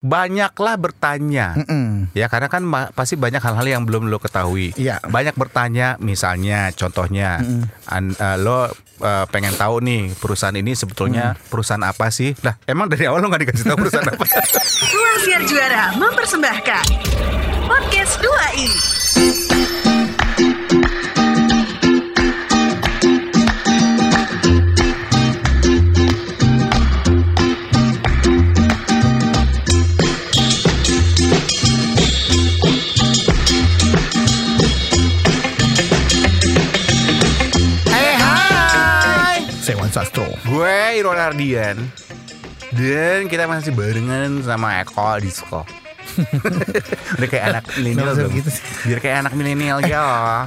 banyaklah bertanya. Mm-mm. Ya karena kan pasti banyak hal-hal yang belum lo ketahui. Iya. Banyak bertanya, misalnya contohnya an- eh, lo eh, pengen tahu nih perusahaan ini sebetulnya perusahaan apa sih? Lah emang dari awal lo nggak dikasih tahu perusahaan apa? Ruang Siar Juara mempersembahkan Podcast 2i Hai Sastro. Gue Iron Ardian dan kita masih barengan sama Eko Disco. Udah kayak anak milenial dong. gitu sih. Biar kayak anak milenial ya.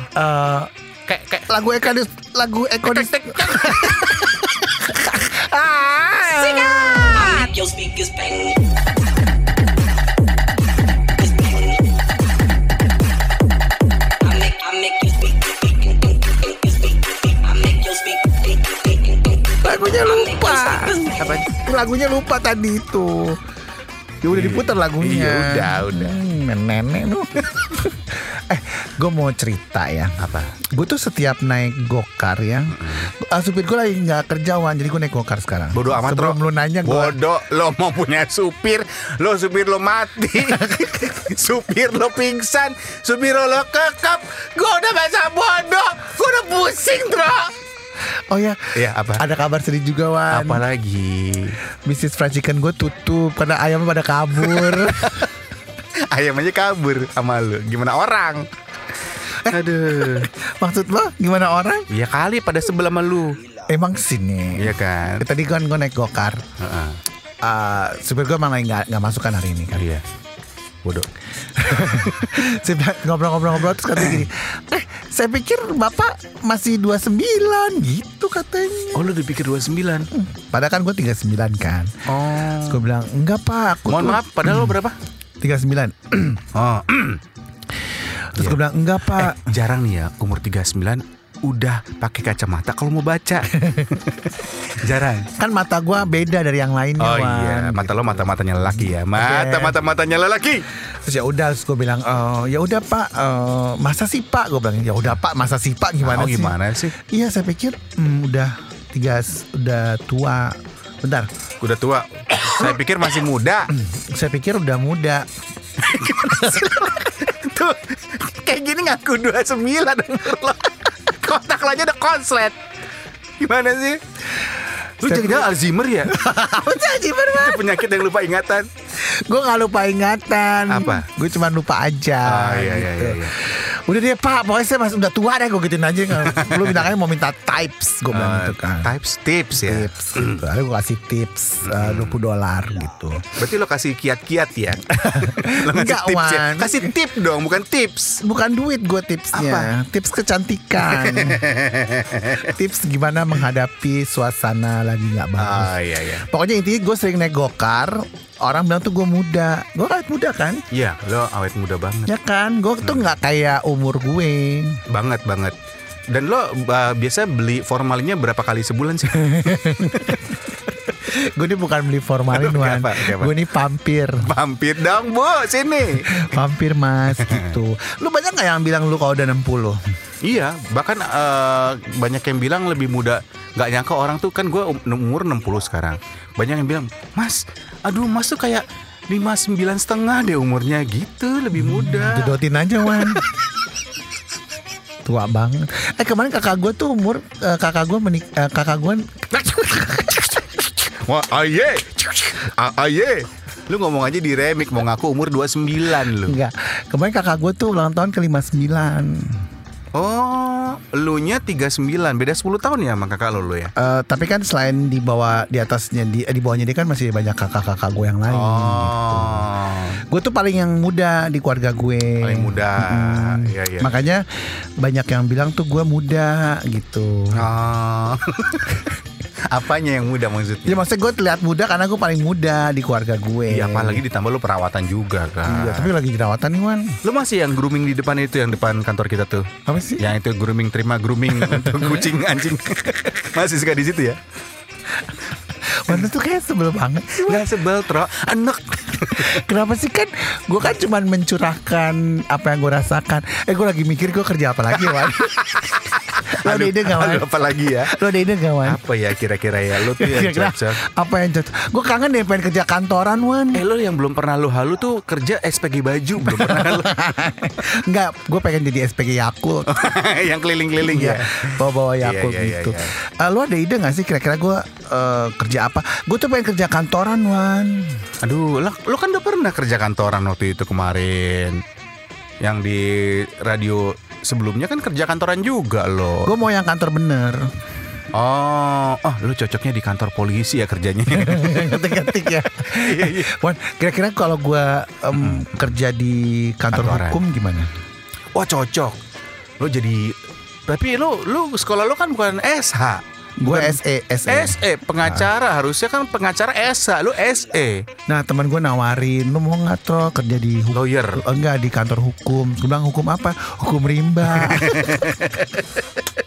Eh, Kayak kayak lagu Eka Dis- lagu Eko Dis- Make your speakers bang. Apa? Lagunya lupa tadi itu. Ya udah diputar lagunya. Iya, udah, udah. Hmm, nenek lu. eh, gue mau cerita ya. Apa? Gue tuh setiap naik gokar ya, ah, supir gue lagi nggak kerjaan, jadi gue naik gokar sekarang. Bodoh amat Sebelum Ro. lu nanya gue. Bodoh Lo mau punya supir Lo supir lo mati Supir lo pingsan Supir lo kekap Gue udah masa bodoh Gue udah pusing bro Oh ya, Iya, apa? Ada kabar sedih juga Wan. Apalagi Bisnis fried chicken gue tutup karena ayamnya pada kabur. Ayam aja kabur sama lo Gimana orang Aduh Maksud lo gimana orang? Ya kali pada sebelah sama lu Emang sini. Iya kan Ya, Tadi kan gue naik gokar. Heeh. Eh, supir gue malah nggak nggak masuk kan hari ini kan. Iya Bodoh ngobrol-ngobrol-ngobrol terus katanya gini, eh saya pikir bapak masih 29 gitu katanya. Oh lu dipikir 29 Padahal kan gue 39 kan. Oh gue bilang enggak pak, aku Mohon tuh maaf Padahal lo berapa 39. Oh Terus gue bilang enggak pak. jarang nih ya umur 39 udah pakai kacamata kalau mau baca. jarang. Kan mata gue beda dari yang lainnya. Oh Wan. iya, mata lo mata matanya lelaki ya. Mata mata matanya lelaki. Terus ya udah, terus gue bilang, oh ya udah pak, eh, masa sih pak? Gue bilang ya udah pak, masa sih pak gimana oh, sih? gimana sih? Iya saya pikir hmm, udah tiga, udah tua. Bentar, Udah tua. Saya pikir masih muda. saya pikir udah muda. Tuh, kayak gini ngaku 29 umur lo. Kotak lo aja udah konslet. Gimana sih? Lu jangan Alzheimer ya? Sih bener Itu penyakit yang lupa ingatan. Gue gak lupa ingatan Apa? Gue cuma lupa aja Oh, iya, iya, gitu. iya, iya. Udah deh pak Pokoknya saya masih udah tua deh Gue gituin aja Lu bintangnya mau minta types Gue bilang Eh, gitu kan Types tips ya. Tips gitu Lalu gue kasih tips eh, 20 dolar gitu Berarti lo kasih kiat-kiat ya? lo ngasih Enggak, tips ya? Kasih tip dong, bukan tips. Bukan duit gue tipsnya Tips kecantikan Tips gimana menghadapi Suasana lagi gak bagus Ah iya iya. Pokoknya intinya gue sering naik gokar Orang bilang tuh gue muda Gue kan muda kan Iya, lo awet muda banget. Ya kan Gue tuh Hmm. gak kayak umur gue Banget banget. Dan lo uh, biasa beli formalinnya berapa kali sebulan sih? Gue ini bukan beli formalin Wan? Gue ini pampir Mampir dong bu, sini. Pampir mas gitu Lu banyak gak yang bilang lu kalau udah 60 Iya, bahkan uh, banyak yang bilang lebih muda. Gak nyangka orang tuh kan gue umur 60 sekarang. Banyak yang bilang, Mas, aduh Mas tuh kayak 59 setengah deh umurnya gitu, lebih muda. Jodotin aja Wan Tua banget Eh kemarin kakak gue tuh umur eh, Kakak gue menik eh, Kakak gue Wah, aye. Ah, Aye. Lu ngomong aja di remik mau ngaku umur 29 lu. Enggak Kemarin kakak gue tuh ulang tahun ke 59 Oh, lu nya 39, beda 10 tahun ya sama kakak lo lu ya? Eh, tapi kan selain di bawah di atasnya di eh, di bawahnya dia kan masih banyak kakak-kakak gue yang lain. Oh, Gue tuh paling yang muda di keluarga gue. paling muda. Iya, iya. Makanya banyak yang bilang tuh gue muda gitu. Oh. Apanya yang muda maksudnya? Ya maksudnya gue terlihat muda karena gue paling muda di keluarga gue. Iya, apalagi ditambah lu perawatan juga kan. Iya, tapi lagi jerawatan nih Wan. Lu masih yang grooming di depan itu yang depan kantor kita tuh. Apa sih? Yang itu grooming terima grooming untuk kucing anjing. masih suka di situ ya? Wan tuh kayak sebel banget. Gak sebel, Tro. Enak. Kenapa sih kan Gue kan cuman mencurahkan Apa yang gue rasakan Eh gue lagi mikir gue kerja apa lagi Wan Lo ada ide gak Wan? Apa lagi ya? Lo ada ide gak Wan? Apa ya kira-kira ya? Lu tuh yang cocok. Apa yang cocok Gue kangen deh pengen kerja kantoran Wan Eh lo yang belum pernah lu halu tuh kerja SPG baju belum pernah lu. Enggak Gue pengen jadi SPG Yakult yang keliling-keliling ya. Bawa-bawa Iya, Yakult iya, iya, gitu iya. Eh, Lo ada ide gak sih kira-kira gue eh, kerja apa Gue tuh pengen kerja kantoran Wan Aduh, lo, lo kan udah pernah kerja kantoran waktu itu kemarin. Yang di radio sebelumnya kan kerja kantoran juga lo. Gue mau yang kantor bener Oh, oh, lo cocoknya di kantor polisi ya kerjanya. Ngetik-ngetik ya Wan kira-kira kalau gue em, kerja di kantor Kantoran. hukum gimana Wah cocok. Lo jadi tapi lo lo sekolah lo kan bukan SH. Gue SE SE SE pengacara harusnya kan pengacara SH lo E. SE Nah teman gue nawarin Lu mau nggak Tro kerja di hukum lawyer? Enggak di kantor hukum. Gue bilang hukum apa? Hukum rimba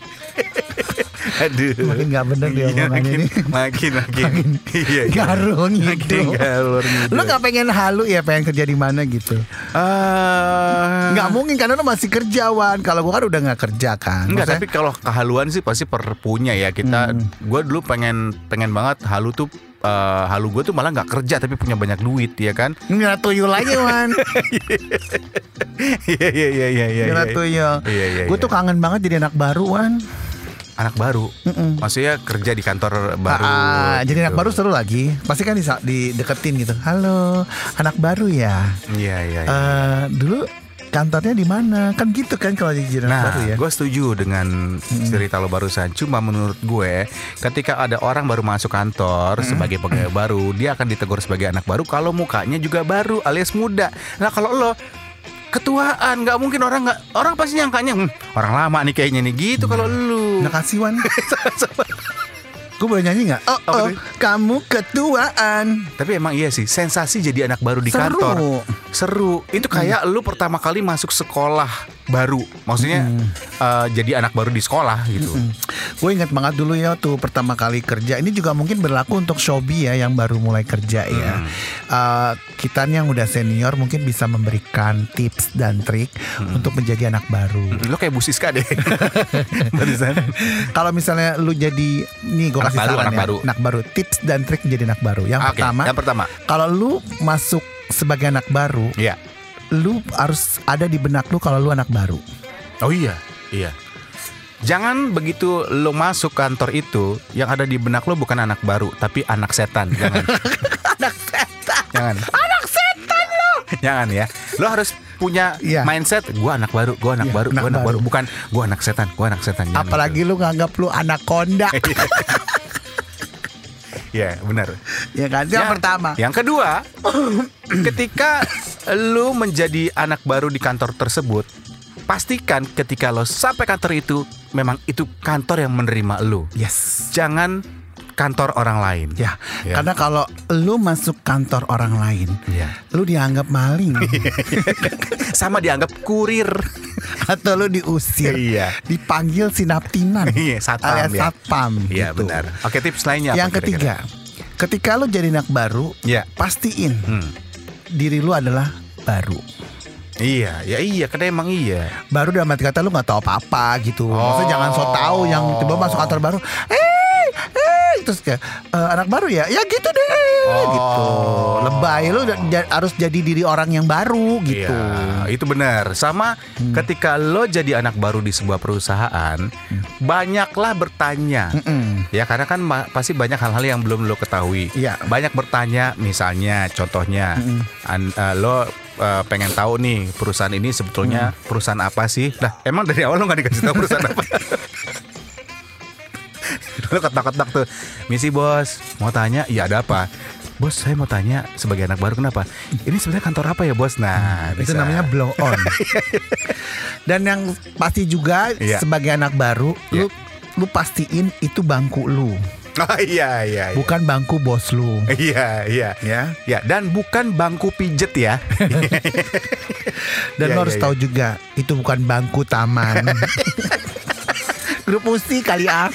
aduh Makin nggak bener dia Iya, makin, ini. makin makin iya iya. Garung makin gitu galur gitu Lu gak pengen halu ya Pengen kerja di mana gitu Ah, Nggak mungkin karena lu masih kerja Wan Kalau gue kan udah nggak kerja kan Enggak, Maksudnya- tapi kalau kehaluan sih pasti perpunya ya kita. Hmm. Gue dulu pengen pengen banget halu tuh eh, halu gue tuh malah nggak kerja tapi punya banyak duit ya kan? Nggak tuyul aja Wan Iya iya iya iya iya. Nggak tuyul Iya iya. Gue iya. tuh kangen banget jadi anak baru Wan anak baru. Mm-mm. Maksudnya kerja di kantor baru. Ah, jadi anak gitu. baru seru lagi Pasti kan disa- dideketin gitu Halo anak baru ya Iya iya. iya. Eh Dulu kantornya di mana kan gitu kan kalau jadi anak Nah, baru ya gue setuju dengan cerita lo barusan. Cuma menurut gue, ketika ada orang baru masuk kantor sebagai pegawai baru, dia akan ditegur sebagai anak baru kalau mukanya juga baru alias muda. Nah, kalau lo ketuaan, nggak mungkin orang nggak orang pasti nyangkanya "Hmm, orang lama nih kayaknya nih gitu. Kalau lu Nah kasih Wan Gue boleh nyanyi nggak? Oh, oh tuh? kamu ketuaan Tapi emang iya sih, sensasi jadi anak baru di Seru. kantor. Seru. Itu kayak lu pertama kali masuk sekolah baru. Maksudnya eh, jadi anak baru di sekolah gitu. Gue ingat banget dulu ya tuh pertama kali kerja. Ini juga mungkin berlaku untuk Shobi ya yang baru mulai kerja ya. Eh, kita yang udah senior mungkin bisa memberikan tips dan trik untuk menjadi anak baru. Lo kayak Bu Siska deh. Kalau misalnya lu jadi nih gue Anak kasih baru, saran anak ya, baru. anak baru tips dan trik menjadi anak baru. Yang Oke, pertama, yang pertama. kalau lu masuk sebagai anak baru, Iya. lu harus ada di benak lu kalau lu anak baru. Oh iya, iya. Jangan begitu lo masuk kantor itu yang ada di benak lo bukan anak baru tapi anak setan. Jangan. anak setan. Jangan. Anak setan lo. Jangan ya. Lo harus punya Iya. mindset gua anak baru, gua anak Iya, baru, gua anak baru. baru. bukan gua anak setan, gua anak setan. Apalagi lu nganggap lu anak konda. Iya, benar. ya kan? Itu yang pertama. Yang kedua, ketika lu menjadi anak baru di kantor tersebut, pastikan ketika lo sampai kantor itu memang itu kantor yang menerima lu. Yes. Jangan kantor orang lain. Ya, Ya. karena kalau lu masuk kantor orang lain, Iya. lu dianggap maling Sama dianggap kurir. atau lu diusir, Iya. dipanggil sinaptinan, Iya, satpam, alias ya. satpam. Iya gitu. benar. Oke tips lainnya apa Yang ketiga, ketika lu jadi anak baru, Iya. pastiin Hmm. diri lu adalah baru. Iya, ya iya, karena emang iya. Baru dalam arti kata lu nggak tahu apa-apa gitu. Oh. Maksudnya jangan so tahu yang tiba masuk kantor baru. Eh, terus kayak "Eh, anak baru ya, ya gitu deh, Oh. gitu. Lebay lu harus jadi diri orang yang baru gitu. Iya, itu benar. Sama ketika lo jadi anak baru di sebuah perusahaan, banyaklah bertanya. Mm-mm. Ya karena kan pasti banyak hal-hal yang belum lo ketahui. Iya. Banyak bertanya, misalnya contohnya an- eh, lo eh, pengen tahu nih perusahaan ini sebetulnya Mm. perusahaan apa sih? Lah emang dari awal lo nggak dikasih tahu perusahaan apa? lo ketak-ketak tuh, misi bos, mau tanya, iya ada apa? Bos, saya mau tanya sebagai anak baru kenapa? Ini sebenarnya kantor apa ya bos? Nah, Itu bisa. namanya blow on. Dan yang pasti juga Iya. sebagai anak baru, lu Iya. lu pastiin itu bangku lu, Oh iya iya. iya. bukan bangku bos lu. Iya iya. Ya. Ya dan bukan bangku pijet ya. Dan Iya, lo harus iya, tahu juga itu bukan bangku taman. Grup musik kali ah.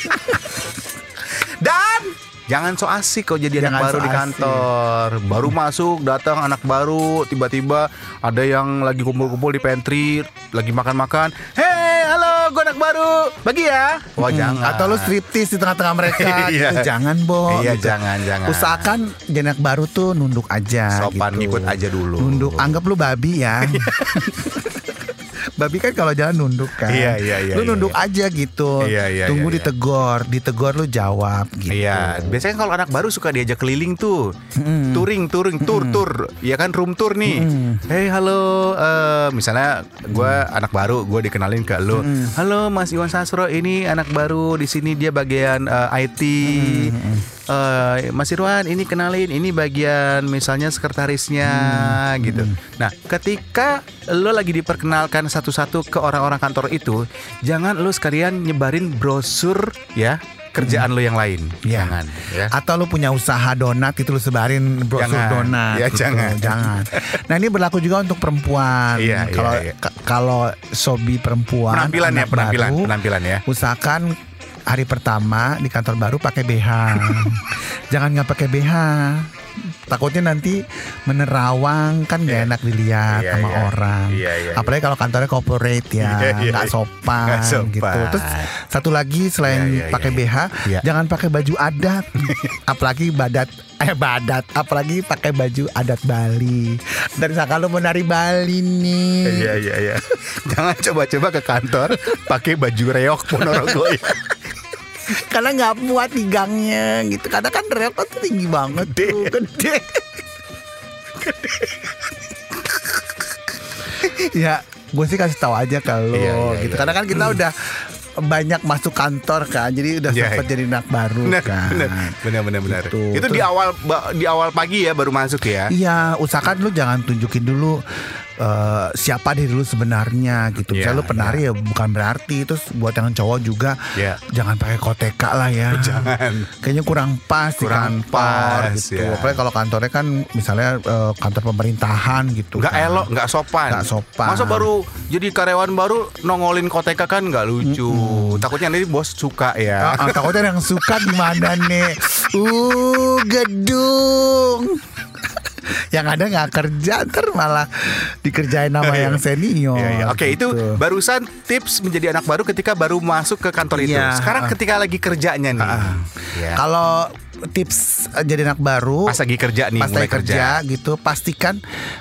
Dan Jangan so asik kok jadi Jangan anak baru so di asik. kantor. Baru masuk, datang anak baru, tiba-tiba ada yang lagi kumpul-kumpul di pantry, lagi makan-makan. Hei, halo, gue anak baru. Bagi ya. Wah, Hmm, jangan. Atau lu striptis di tengah-tengah mereka Iya. gitu. Jangan, Bo. Iya, gitu. jangan, jangan. Usahakan jadi anak baru tuh nunduk aja Sopan, gitu. ngikut aja dulu. Nunduk, anggap lu babi ya. babi kan kalau jalan nunduk kan. Iya, iya, iya, Lu iya, nunduk iya. aja gitu. Iya, iya, Tunggu iya, iya. ditegor, ditegor lu jawab gitu. Iya, biasanya kalau anak baru suka diajak keliling tuh, touring, touring, tour, tour, ya kan room tour nih. Hey, halo, eh, misalnya gue anak baru, gue dikenalin ke lo. Halo, Mas Iwan Sasro, ini anak baru di sini dia bagian eh, IT. Eh, Mas Irwan, ini kenalin, ini bagian misalnya sekretarisnya gitu. Nah, ketika lo lagi diperkenalkan satu-satu ke orang-orang kantor itu, jangan lo sekalian nyebarin brosur ya kerjaan lo yang lain. Iya. Jangan ya. Atau lu punya usaha donat itu lu sebarin brosur Jangan. donat. Ya, gitu. jangan. jangan. Nah ini berlaku juga untuk perempuan. Iya, iya, Kalau iya. ka- kalau sobi perempuan, Penampilan ya, penampilan, baru, penampilan ya. Usahakan hari pertama di kantor baru pakai BH. jangan nggak pakai BH. Takutnya nanti menerawang kan nggak Iya. enak dilihat Iya, sama iya. orang. Iya, iya, Apalagi kalau kantornya corporate ya, iya, nggak iya. sopan, sopan. gitu. Terus satu lagi selain Iya, iya, pakai iya. BH, Iya. jangan pakai baju adat, apalagi badat eh badat, apalagi pakai baju adat Bali. Dan kalau mau nari Bali nih, Iya iya iya. Jangan coba-coba ke kantor pakai baju reok Ponorogo ya. Karena nggak muat di gangnya gitu. Karena kan reok tuh tinggi banget tuh, gede. ya, gue sih kasih tahu aja kalau Iya, iya, gitu. iya. Karena kan kita udah banyak masuk kantor kan, jadi udah Iya, sempat iya. jadi anak baru Benar, kan. benar, benar, benar. Gitu. Itu di Terus- awal ba- di awal pagi ya baru masuk ya. Iya, usahakan lu jangan tunjukin dulu eh, siapa diri lu sebenarnya gitu. Iya, Misalnya lu penari ya bukan berarti. Terus buat yang cowok juga Iya. jangan pakai koteka lah ya. Jangan. Kayaknya kurang pas di Kurang kantor pas, gitu. ya. Apalagi kalau kantornya kan misalnya eh, kantor pemerintahan gitu. Nggak kan. elok, nggak sopan. Nggak sopan. Masa baru jadi karyawan baru nongolin koteka kan nggak lucu. Takutnya nanti bos suka ya. Ah, takutnya yang suka di mana nih? Uh, gedung. yang ada nggak kerja ntar malah dikerjain sama yang senior. Iya, iya. Oke, gitu. itu barusan tips menjadi anak baru ketika baru masuk ke kantor itu. Iya. Sekarang Ah. ketika lagi kerjanya nih. Ya. Kalau tips eh, jadi anak baru Pas lagi kerja nih, pas lagi kerja, gitu pastikan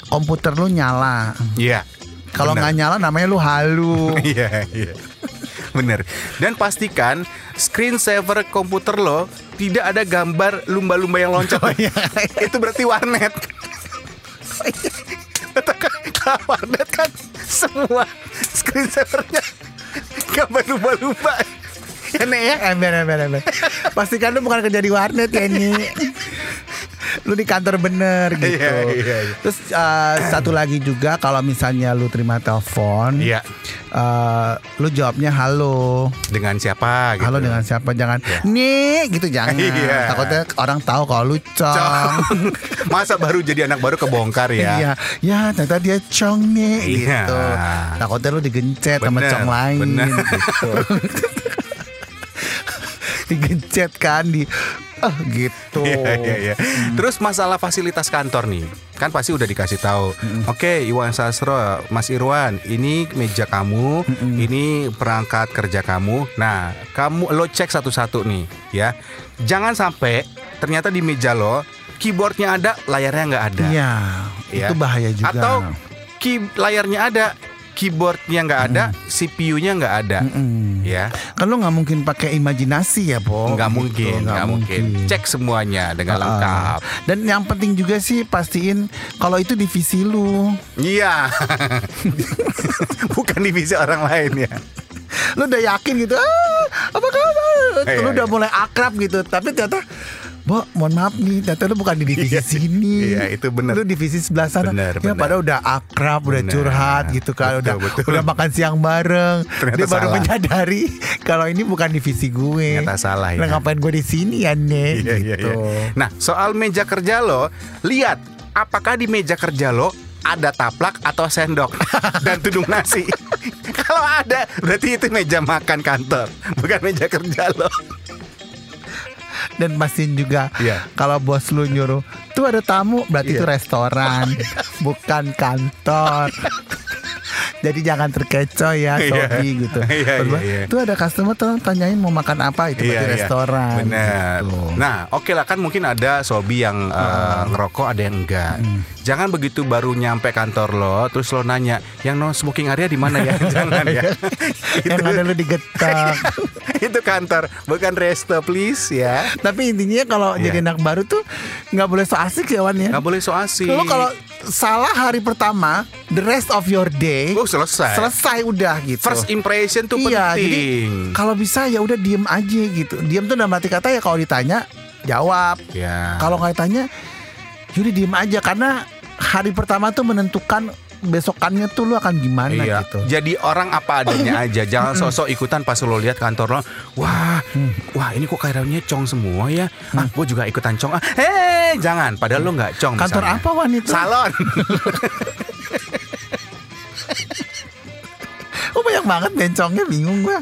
komputer lu nyala. Iya. Kalau nggak nyala namanya lu halu. Iya, iya. Bener. Dan pastikan screensaver komputer lo tidak ada gambar lumba-lumba yang loncat. Oh, iya. Itu berarti warnet. Kalau warnet kan semua screensavernya gambar lumba-lumba. Ya Nek ya. ember ember ember. Pastikan lu bukan kerja di warnet ya ini. lu di kantor bener gitu. Iya, iya, iya. Terus eh, satu lagi juga kalau misalnya lu terima telepon, Iya. Eh, lu jawabnya halo. Dengan siapa gitu. Halo dengan siapa? Jangan Iya. nih gitu jangan. Iya. Takutnya orang tahu kalau lu cong. Masa baru jadi anak baru kebongkar ya? Iya, ya ternyata dia cong nih Iya. gitu. Takutnya lu digencet sama Bener, cong lain bener. gitu. digencet kan di ah gitu. Iya, iya, iya. Terus masalah fasilitas kantor nih, kan pasti udah dikasih tahu. Oke, Iwan Sastro, Mas Irwan, ini meja kamu, ini perangkat kerja kamu. Nah, kamu lo cek satu-satu nih, ya. Jangan sampai ternyata di meja lo keyboardnya ada, layarnya nggak ada. Iya, Ya. itu bahaya juga. Atau key, layarnya ada, keyboardnya nggak ada, CPU-nya nggak ada. Mm. Ya, Kan lu nggak mungkin pakai imajinasi ya, Po. nggak Gitu, mungkin, nggak mungkin. Cek semuanya dengan Ah. lengkap. Dan yang penting juga sih pastiin kalau itu divisi lu. Iya. Bukan divisi orang lain ya. Lu udah yakin gitu, ah, apa kabar? Iya, lu udah iya. mulai akrab gitu, tapi ternyata Bo, mohon maaf nih, ternyata lu bukan di divisi Iya, sini. iya, itu bener. Lu divisi sebelah sana. Bener, ya bener. padahal udah akrab, udah Bener. curhat gitu kan, Betul, udah betul. udah makan siang bareng. Ternyata Dia baru salah. menyadari kalau ini bukan divisi gue. Ternyata salah, Lah ya. ngapain gue di sini ya, Nek? Iya, iya, gitu. iya. Nah, soal meja kerja lo, lihat apakah di meja kerja lo ada taplak atau sendok dan tudung nasi. Kalau ada, berarti itu meja makan kantor, bukan meja kerja lo. Dan pastiin juga Iya. kalau bos lu nyuruh tuh ada tamu berarti Iya. itu restoran bukan kantor. Jadi jangan terkecoh ya Iya. Sobi gitu. Iya, iya, iya. Tuh ada customer tuh tanyain mau makan apa itu berarti restoran. Benar. gitu. Nah, oke lah kan mungkin ada sobi yang eh, ngerokok, ada yang enggak. Hmm. Jangan begitu baru nyampe kantor lo, terus lo nanya, yang no smoking area di mana ya? Jangan ya. Yang ada lu digetak. itu kantor, bukan resto, please ya. Tapi intinya kalau Iya. jadi anak baru tuh nggak boleh so asik ya Wan ya. Nggak boleh so asik. Lo kalau salah hari pertama, the rest of your day Oh, selesai. selesai udah gitu. First impression tuh iya, jadi penting. kalau bisa ya udah diem aja gitu. Diem tuh dalam arti kata ya kalau ditanya jawab. Ya. Kalau nggak ditanya, yaudah diem aja karena hari pertama tuh menentukan besokannya tuh lu akan gimana Iya. gitu. Jadi orang apa adanya aja. Jangan sosok ikutan pas lo lihat kantor lo. Wah, wah ini kok kairaunya cong semua ya. Ah, gue juga ikutan cong. Ah, hei, jangan. Padahal lo nggak cong. Kantor misalnya. apa wanita? Salon. Oh banyak banget bencongnya bingung gua.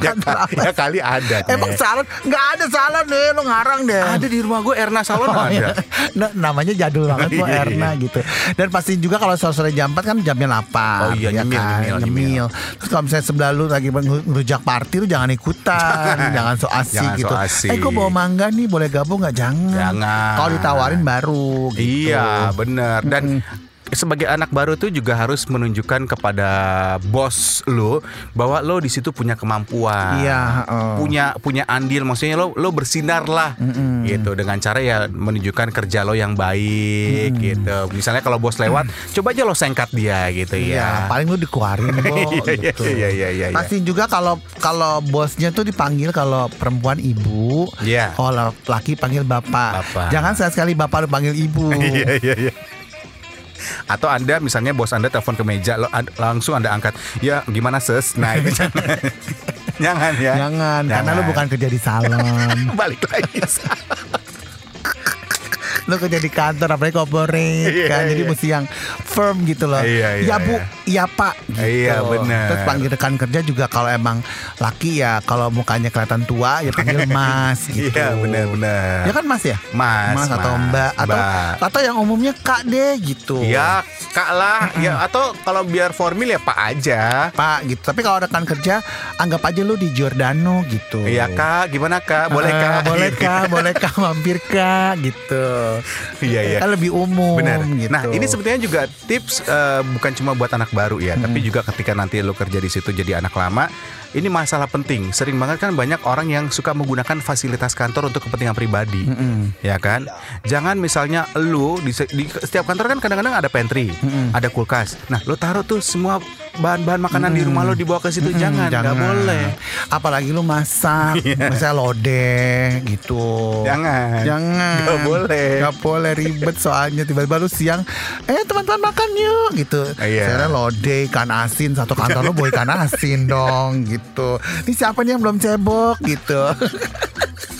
Ya, ya kali ada. Emang salon nggak ada salon deh, lo ngarang deh. ada di rumah gue Erna Salon Oh, ada. iya. Nah, namanya jadul banget kok Iya, Erna iya. gitu. Dan pasti juga kalau sore jam 4 kan jamnya 8 Oh iya, ya nyemil, kan? nyemil, nyemil. nyemil. Terus kalau misalnya sebelah lu lagi nge- ngerujak party lu jangan ikutan, jangan so asik Jangan so gitu. asik. Eh kok bawa mangga nih, boleh gabung nggak? Jangan. Jangan. Kalau ditawarin baru gitu. Iya, bener. Dan sebagai anak baru tuh juga harus menunjukkan kepada bos lo bahwa lo di situ punya kemampuan. Iya, heeh. Punya punya andil maksudnya lo lo bersinar lah gitu dengan cara ya menunjukkan kerja lo yang baik gitu. Misalnya kalau bos lewat, coba aja lo sengkat dia gitu Iya, ya. paling lu dikeluarin Bo, Iya, iya, gitu. iya, iya, iya, iya. Pastiin juga kalau kalau bosnya tuh dipanggil kalau perempuan ibu, Iya. kalau laki panggil bapak. Bapak. Jangan sekali-sekali bapak lu panggil ibu. Iya iya iya. Atau Anda misalnya bos Anda telepon ke meja lo ad- langsung Anda angkat. Ya, gimana ses? Nah, itu jangan. jangan ya. Jangan, karena lu bukan kerja di salon. balik lagi. lu kerja di kantor apalagi corporate Iya, kan. Jadi iya. mesti yang firm gitu loh. Iya, iya, ya Bu, iya. Iya Pak gitu. Iya, benar. Terus panggil rekan kerja juga kalau emang laki ya kalau mukanya kelihatan tua ya panggil Mas gitu. Iya, benar-benar. Ya kan Mas ya? Mas, atau Mas, Mbak atau Mbak. atau yang umumnya Kak deh gitu. Ya, Kak lah. Ya atau kalau biar formil ya Pak aja. Pak gitu. Tapi kalau rekan kerja anggap aja lu di Giordano gitu. Iya, Kak. Gimana, Kak? Boleh, Ah, Kak? boleh Gitu. kak, boleh kak, mampir kak, gitu. Iya, iya. Kan lebih umum, Benar. gitu. Nah, ini sebetulnya juga tips eh, bukan cuma buat anak baru ya, tapi juga ketika nanti lo kerja di situ jadi anak lama, ini masalah penting. Sering banget kan banyak orang yang suka menggunakan fasilitas kantor untuk kepentingan pribadi. Ya kan? Jangan misalnya lu di, di setiap kantor kan kadang-kadang ada pantry, ada kulkas. Nah, lo taruh tuh semua bahan-bahan makanan di rumah lo dibawa ke situ. Jangan, nggak boleh. Apalagi lu masak, misalnya lodeh gitu. Jangan. Jangan. Nggak boleh. Nggak boleh ribet soalnya tiba-tiba lu siang, eh teman-teman makan yuk gitu. Iya. Saya lodeh ikan asin satu kantor lu bawa ikan asin dong gitu. Ini siapa nih yang belum cebok gitu.